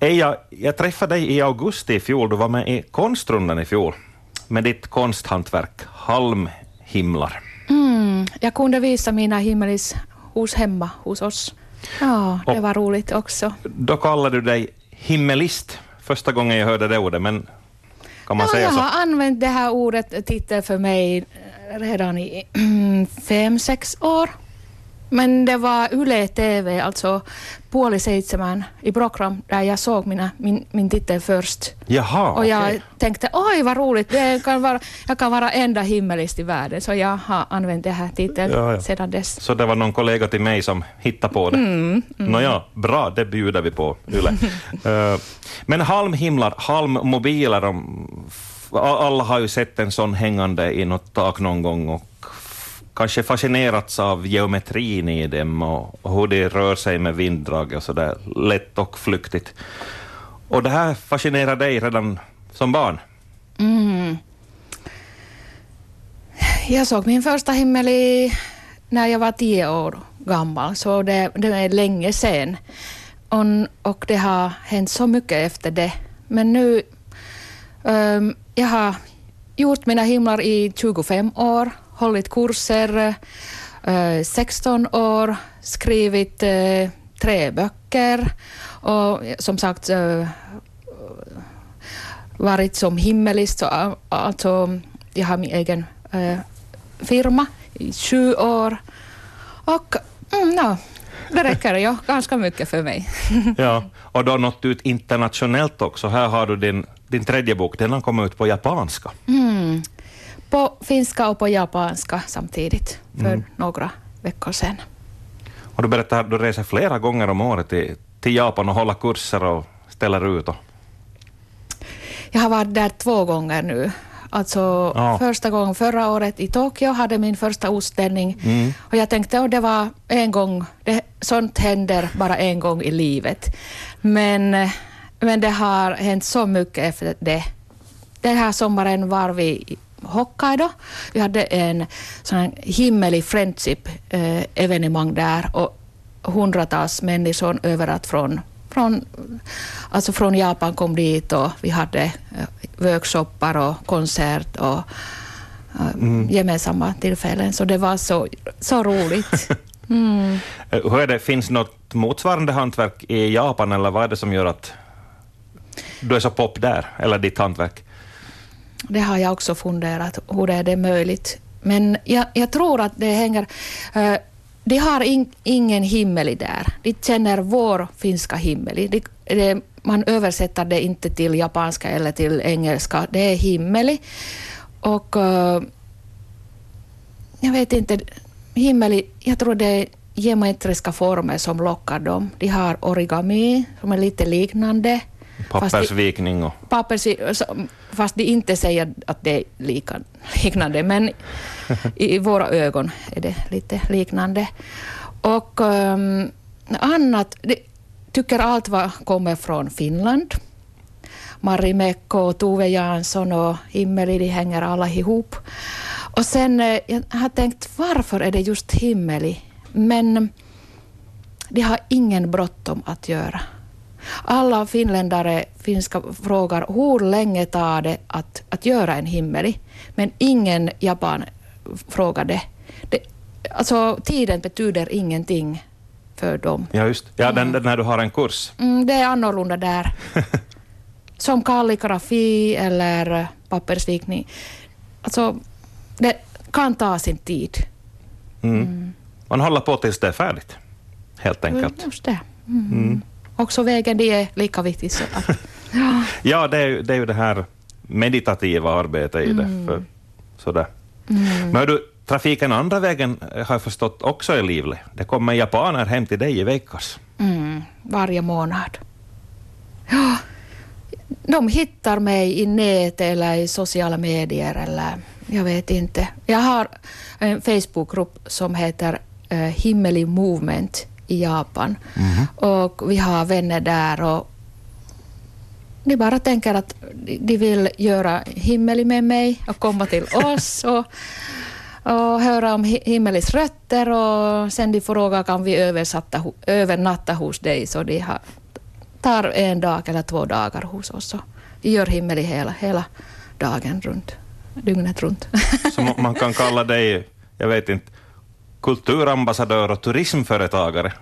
Eja, jag träffade dig i augusti i fjol. Du var med i Konstrundan i fjol med ditt konsthantverk Halmhimlar. Mm, jag kunde visa mina himmelis hos hemma hos oss. Ja, det Och- var roligt också. Då kallade du dig himmelist. Första gången jag hörde det ordet, men kan man ja, säga jag så? har använt det här ordet titel för mig eh, redan i fem, sex år. Men det var Yle TV, alltså Puoli Seitsemän i program där jag såg mina, min, min titel först. Jaha, Och jag okej. tänkte, oj vad roligt, det kan vara, jag kan vara enda himmelist i världen. Så jag har använt det här titeln Ja, ja. sedan dess. Så det var någon kollega till mig som hittade på det. Mm, Nåja, bra, det bjuder vi på, Yle. Eh, Men halmhimlar, halmmobiler, alla har ju sett en sån hängande i något tak någon gång och kanske fascinerats av geometrin i dem och och hur de rör sig med vinddrag och sådär lätt och flyktigt. Och det här fascinerar dig redan som barn? Mm. Jag såg min första himmel i, när jag var tio år gammal, så det, det är länge sedan. Och, och det har hänt så mycket efter det. Men nu, um, jag har gjort mina himlar i 25 år, hållit kurser eh, 16 år, skrivit eh, tre böcker och som sagt eh, varit som himmelist. Alltså, jag har min egen eh, firma i sju år. Och mm, no, det räcker ju ganska mycket för mig. Ja, och du har nått ut internationellt också. Här har du din, din tredje bok, den har kommit ut på japanska. Mm. På finska och på japanska samtidigt för några veckor sedan. Och du berättar att du reser flera gånger om året till, till Japan och håller kurser och ställer ut. Och, Jag har varit där två gånger nu. Alltså Ja. första gången förra året i Tokyo hade min första utställning Mm. och jag tänkte att det var en gång, det, sånt händer bara en gång i livet. Men, men det har hänt så mycket efter det. Den här sommaren var vi Hokkaido. Vi hade en sån himmelig friendship eh, där och hundratals människor överallt från, från, alltså från Japan kom dit och vi hade eh, workshoppar och konsert och eh, gemensamma tillfällen. Så det var så, så roligt. Mm. Hur är det, finns något motsvarande hantverk i Japan eller vad är det som gör att du är så pop där, eller ditt hantverk? Det har jag också funderat, hur är det möjligt? Men jag, jag tror att det hänger... Uh, de har in, ingen himmel där. De känner vår finska himmel. De, de, man översätter det inte till japanska eller till engelska. Det är himmel. Och uh, jag vet inte, himmel, jag tror det är geometriska former som lockar dem. De har origami som är lite liknande. Pappersvikning och... pappers, fast de inte säger att det är lika, liknande, men i, i våra ögon är det lite liknande. Och um, annat, de tycker allt vad kommer från Finland. Marimekko, och Tove Jansson och Himmeli, de hänger alla ihop. Och sen, eh, jag har tänkt, varför är det just Himmeli? Men de har ingen bråttom att göra. Alla finländare finska frågar hur länge tar det att, att göra en himmeli, men ingen Japan frågar det. det. Alltså tiden betyder ingenting för dem. Ja, just ja, den, den när du har en kurs. Mm, det är annorlunda där. Som kalligrafi eller pappersvikning. Alltså, det kan ta sin tid. Mm. Man håller på tills det är färdigt, helt enkelt. Just det. Mm. Också vägen, det är lika viktigt. Så att, ja. Ja, det är, det är ju det här meditativa arbetet i det. För, sådär. Men hör du, trafiken andra vägen eh, har jag förstått också är livlig. Det kommer japaner hem till dig i Veikkas. Mm, varje månad. Ja, de hittar mig i nät eller i sociala medier eller jag vet inte. Jag har en Facebookgrupp som heter uh, Himmeli Movement i Japan och vi har vänner där och de bara tänker att de- de vill göra himmeli med mig och komma till oss och, och höra om hi- himmelis rötter och sen de frågar kan vi översatta, övernatta hos dig så de har tar en dag eller två dagar hos oss. Och vi gör himmel hela, hela dagen runt, dygnet runt. Så ma- man kan kalla dig, jag vet inte, kulturambassadör och turismföretagare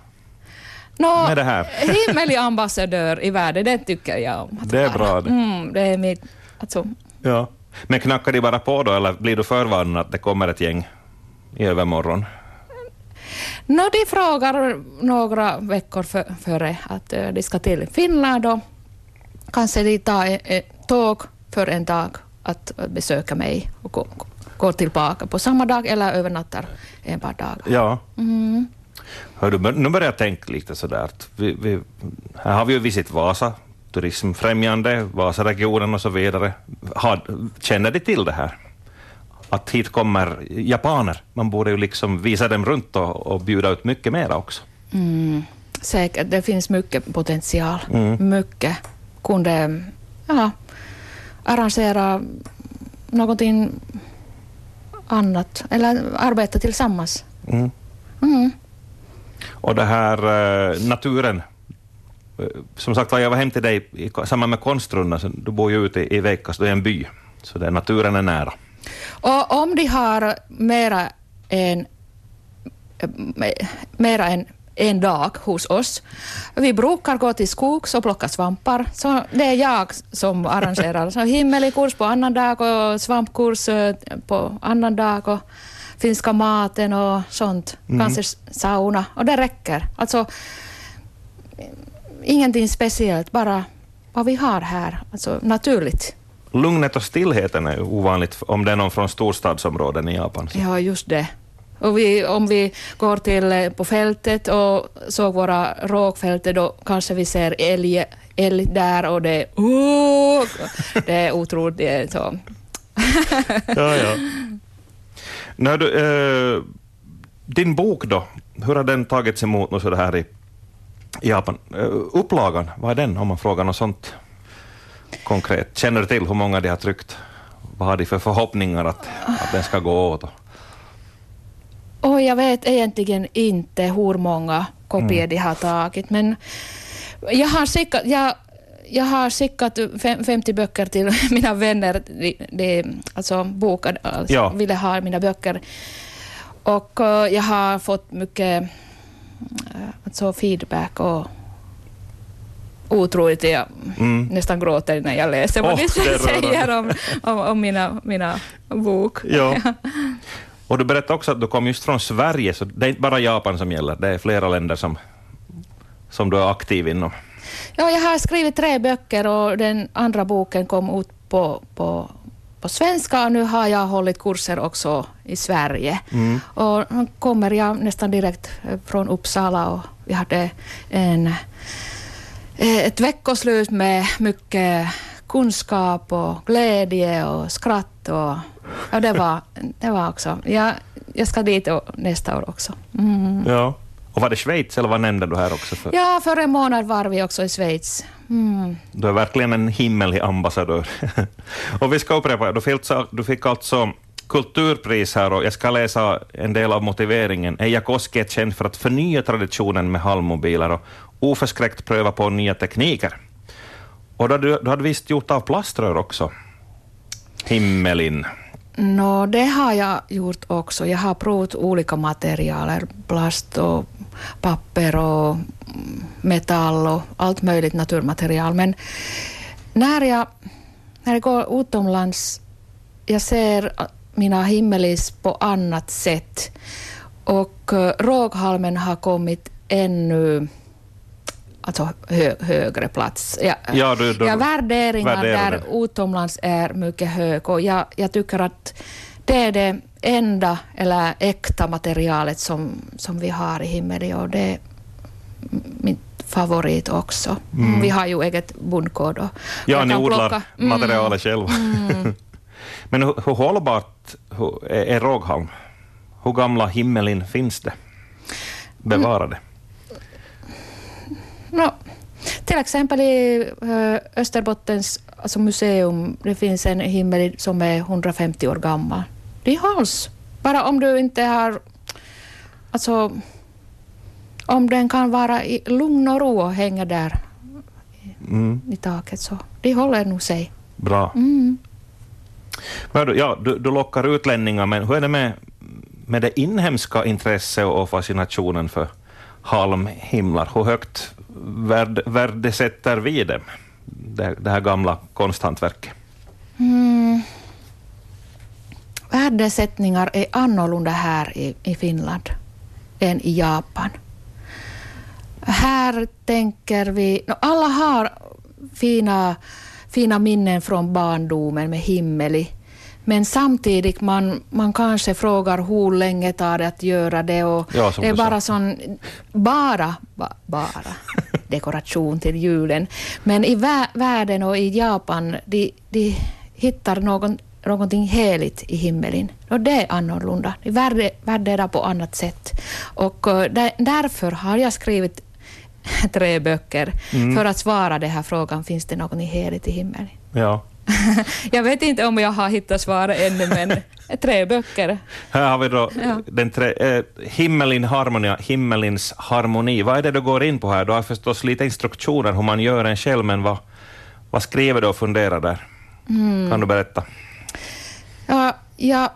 Nå, med det här. himmelig ambassadör i världen, det tycker jag om. Det är bra det. Mm, det är mitt, alltså, Ja. Men knackar de bara på då, eller blir du förvarnad att det kommer ett gäng i övermorgon? no, de frågar några veckor för, före att eh, de ska till Finland och kanske de tar ett, ett tåg för en dag att att besöka mig och gå, går tillbaka på samma dag eller övernattar ett par dagar. Ja. Mm. Hör du, nu börjar jag tänka lite sådär. Vi, vi, här har vi ju Visit Vasa, turismfrämjande, Vasaregionen och så vidare. Har, känner de till det här? Att hit kommer japaner. Man borde ju liksom visa dem runt och, och bjuda ut mycket mera också. Mm, säkert, det finns mycket potential. Mm. Mycket. Kunde ja, arrangera någonting annat eller arbeta tillsammans. Mm. Mm. Och det här eh, naturen. Eh, Som sagt jag var hem till dig i samband med konstrundan, så du bor ju ute i, Veikkas, du är en by. Så det, naturen är nära. Och om de har mera än, mera än en dag hos oss. Vi brukar gå till skogs och plocka svampar. Så det är jag som arrangerar så himmelikurs på annan dag och svampkurs eh, på annan dag och finska maten och sånt. Kanske sauna. Och det räcker. Alltså, ingenting speciellt, bara vad vi har här. Alltså naturligt. Lugnet och stillheten är ovanligt om det är någon från storstadsområden i Japan. Så. Ja, just det. Och vi, om vi går till eh, på fältet och såg våra rågfält, då kanske vi ser älg, älg där och det oh, det är otroligt. Det är så. Ja, ja. När du, eh, din bok då, hur har den tagits emot nu så det här i, Japan? Eh, upplagan, vad är den om man frågar något sånt konkret? Känner du till hur många de har tryckt? Vad har de för förhoppningar att, att den ska gå åt? Och jag vet egentligen inte hur många kopior de har tagit, men jag har skickat, jag, jag har skickat fem- 50 böcker till mina vänner, de, de, alltså bokade, alltså, Ja. ville ha mina böcker. Och eh, jag har fått mycket eh, alltså feedback och otroligt. Jag Mm. nästan gråter när jag läser vad Åh, de säger om, om, om mina, mina bok. Ja. Och du berättade också att du kom just från Sverige, så det är inte bara Japan som gäller, det är flera länder som, som du är aktiv inom. Ja, jag har skrivit tre böcker och den andra boken kom ut på, på, på svenska och nu har jag hållit kurser också i Sverige. Mm. Och nu kommer jag nästan direkt från Uppsala och vi hade en, eh, ett veckoslut med mycket kunskap och glädje och skratt. Och, och det, var, det var också... Jag, jag ska dit nästa år också. Mm. Ja. Och var det Schweiz, eller vad nämnde du här också? För? Ja, för en månad var vi också i Schweiz. Mm. Du är verkligen en himmelig ambassadör. och vi ska upprepa, du fick, alltså- du fick alltså kulturpris här och jag ska läsa en del av motiveringen. Eija Koski är känd för att förnya traditionen med halmmobiler och oförskräckt pröva på nya tekniker. Och då, du, du hade visst gjort av plaströr också? Himmelin. Nå, det har jag gjort också. Jag har provat olika materialer, plast och papper och metall och allt möjligt naturmaterial. Men när jag, när jag går utomlands, jag ser mina himmelis på annat sätt. Och eh, råghalmen har kommit ännu alltså hö, högre plats. Jag, Ja, du- du- jag värderingar värderar där utomlands är mycket hög och jag, jag tycker att det är det enda eller äkta materialet som, som vi har i Himmeli och det är min favorit också. Mm. Vi har ju eget. Och Ja, ni odlar plocka- Mm. materialet själva. Men hur, hur hållbart är, är råghalm? Hur gamla himmelin finns det? Bevarade? No, till exempel i eh, Österbottens alltså museum, det finns en himmel som är 150 år gammal. De hålls. Bara om du inte har... Alltså, om den kan vara i lugn och ro och hänga där Mm. i taket. Så de håller nog sig. Bra. Mm. Men ja, du, du lockar utlänningar, men hur är det med, med det inhemska intresset och fascinationen för halmhimlar? Hur högt värd, värdesätter vi dem, det, det här gamla konsthantverket? Mm. Värdesättningar är annorlunda här i, i Finland än i Japan. Här tänker vi... No, alla har fina, fina minnen från barndomen med himmeli. Men samtidigt man, man kanske frågar hur länge tar det att göra det och Ja, det är du sa. bara sån, bara, ba, bara dekoration till julen. Men i vä världen och i Japan, de, de hittar någon, någonting heligt i himmelen. Och det är annorlunda. De värde, värderar på annat sätt. Och eh, där, därför har jag skrivit tre böcker Mm. för att svara den här frågan, finns det någonting heligt i himmelen? Ja. jag vet inte om jag har hittat svaret ännu, men tre böcker. Här har vi då Ja. den tre, eh, himmelin harmonia, himmelins harmoni. Vad är det du går in på här? Du har förstås lite instruktioner hur man gör en själv, men vad, vad skriver du och funderar där? Mm. Kan du berätta? Ja, jag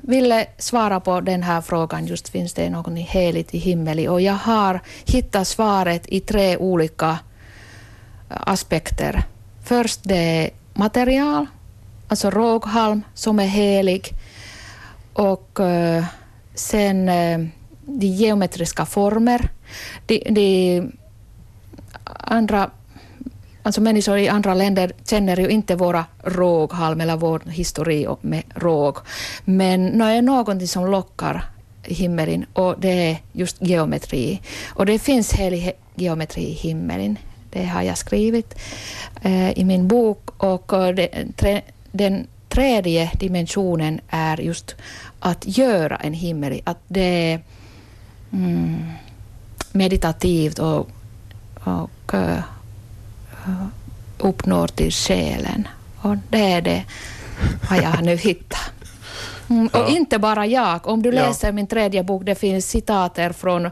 ville svara på den här frågan, just finns det något heligt i himmelen? Och jag har hittat svaret i tre olika aspekter. Först det material, alltså råghalm som är helig. Och eh, sen eh, de geometriska former. De, de andra Alltså människor i andra länder känner ju inte våra råghalm eller vår historia med råg. Men det är någonting som lockar himmelen och det är just geometri. Och det finns helig geometri i himmelen. Det har jag skrivit eh, i min bok. Och eh, tre, den tredje dimensionen är just att göra en himmel. Att det är mm, meditativt och, och eh, uppnår till själen. Och det är det vad jag har nu hittat. Mm, Ja. Och inte bara jag. Om du Ja. läser min tredje bok, det finns citater från,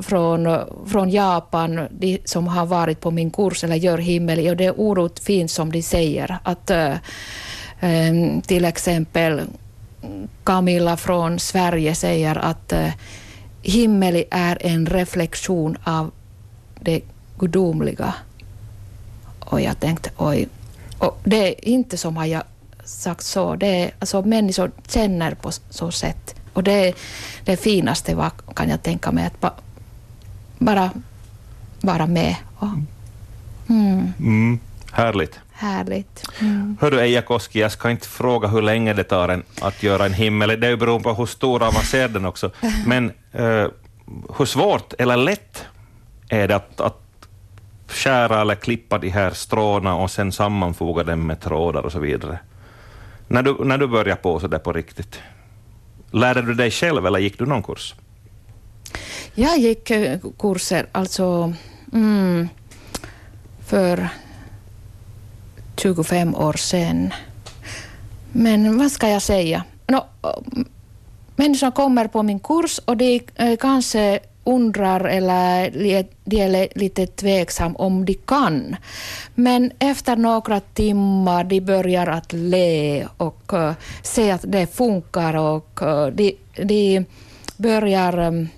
från, från Japan, de som har varit på min kurs eller gör himmel, och det är oerhört fint som de säger. Att äh, till exempel Camilla från Sverige säger att äh, himmel är en reflektion av det gudomliga. Och jag tänkte, oj. Och det är inte som har jag sagt så. Det är, alltså, människor känner på så sätt. Och det är det finaste vad kan jag tänka mig, att bara vara med. Och, mm, Mm, härligt. härligt. Mm. Hördu Eija Koski, jag ska inte fråga hur länge det tar en att göra en himmel. Det beroende på hur stor och avancerad den också. Men eh, hur svårt eller lätt är det att, att skära eller klippa de här stråna och sen sammanfoga dem med trådar och så vidare? När du, när du började på så där på riktigt, lärde du dig själv eller gick du någon kurs? Jag gick eh, kurser alltså mm, för 25 år sedan. Men vad ska jag säga? No, människor kommer på min kurs och de eh, kanske undrar eller de är lite tveksam om de kan. Men efter några timmar de börjar att le och uh, se att det funkar och uh, de, de börjar um,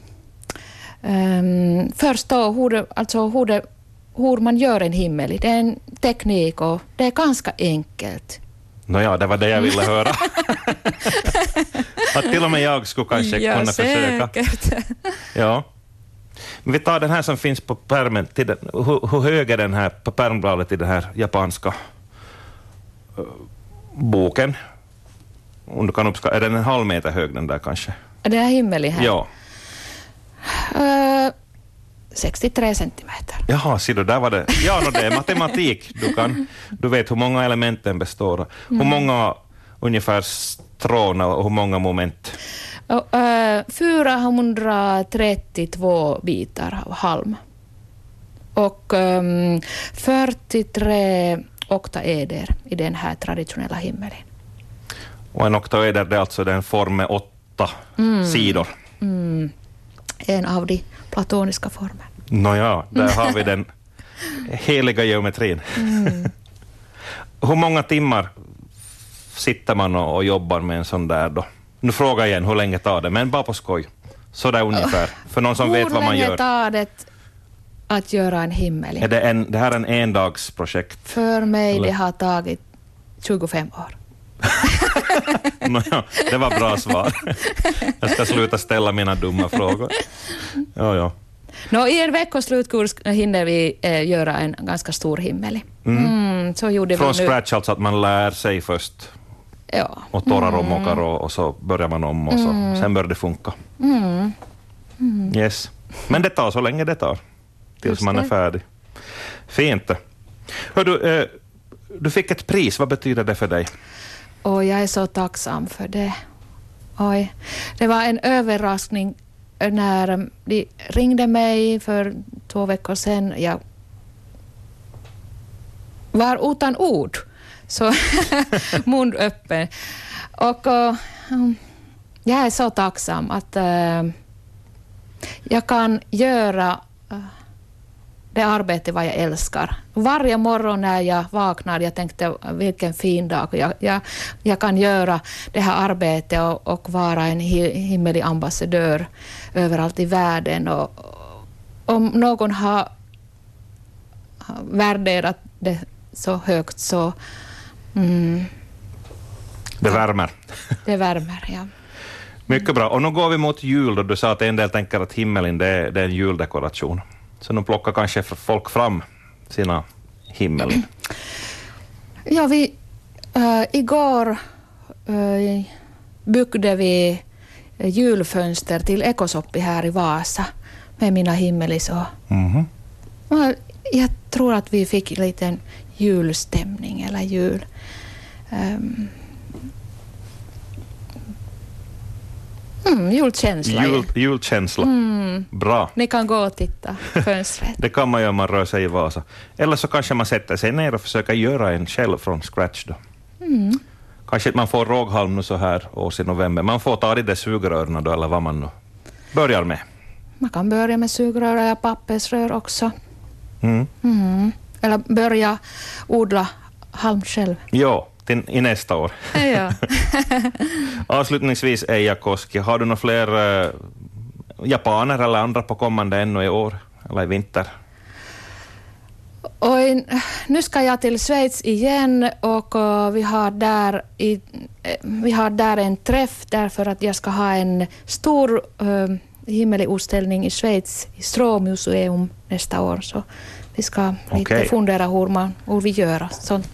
um, förstå hur, det, alltså hur, det, hur man gör en himmel. Det är en teknik och det är ganska enkelt. Nåja, det var det jag ville höra. att till och med jag skulle kanske ja, kunna försöka. säkert. Ja. Men vi tar den här som finns på pärmen. Till den, hur, hur hög är den här på pärmbladet i den här japanska eh, boken? Om du kan uppskatta, är den en halv meter hög den där kanske? Det är himmelig här. Ja. Eh, 63 centimeter. Jaha, ser du, där var det. Ja, no, det är matematik. Du, kan, du vet hur många elementen består. Hur många ungefär strån och hur många moment? Och, eh, 432 bitar av halm. Och um, 43 oktaeder i den här traditionella himmelen. Och en oktaeder, det är alltså den form med åtta sidor. Mm. En av de platoniska formerna. Nåja, där har vi den heliga geometrin. Hur många timmar sitter man och, jobbar med en sån där då? Nu frågar jag igen, hur länge tar det? Men bara på skoj. Så där ungefär. För någon som vet vad man Hur länge gör. tar det att göra en himmel? Är det, en, det här är en endagsprojekt? För mig Eller? det har tagit 25 år. Nåja, det var bra svar. Jag ska sluta ställa mina dumma frågor. Ja, ja. Nå, I en veckoslutkurs hinner vi eh, göra en ganska stor himmel. Mm, så gjorde Från vi nu. scratch alltså, att man lär sig först Ja. och torrar och mockar och, och så börjar man om och så, sen börjar det funka. Mm. Yes. Men det tar så länge det tar, tills Just man är det. färdig. Fint. Hör du, eh, du fick ett pris, vad betyder det för dig? Och jag är så tacksam för det. Oj. Det var en överraskning eh, när de ringde mig för två veckor sedan. Jag var utan ord, så mun öppen. Och och, jag är så tacksam att äh, jag kan göra det arbete vad jag älskar. Varje morgon när jag vaknar, jag tänkte vilken fin dag. Jag, jag, jag kan göra det här arbetet och, och vara en hi- himmelig ambassadör överallt i världen. Och, om någon har har värderat det så högt så mm, Det värmer. det värmer. Ja. Mycket bra. Och nu går vi mot jul då du sa att en del tänker att himmelen det är, det är en juldekoration. Så nu plockar kanske folk fram sina himmel. Ja, vi, äh, igår äh, byggde vi julfönster till Ekosoppi här i Vasa med mina himmelis. Och, Mhm. och jag tror att vi fick en liten julstämning eller jul. ehm, mm, julkänsla. Jul, julkänsla. Mm, Bra. ni kan gå och titta fönstret. Det kan man göra om man rör sig i Vasa. Eller så kanske man sätter sig ner och försöker göra en själv från scratch då. Mm. Kanske man får råghalm nu så här års i november. Man får ta de där sugrören då, eller vad man nu börjar med. Man kan börja med sugrör eller pappersrör också. Mm. Mm. Eller börja odla halm själv. Jo, till, i nästa år. Ja. Avslutningsvis, Eija Koski, har du några fler eh, japaner eller andra på kommande ännu i år eller i vinter? In, nu ska jag till Schweiz igen och eh, vi har, där i, eh, vi har där en träff därför att jag ska ha en stor uh, himmelutställning i Schweiz i Strohmuseum nästa år. Så vi ska lite Okej. fundera hur, man, hur vi gör sånt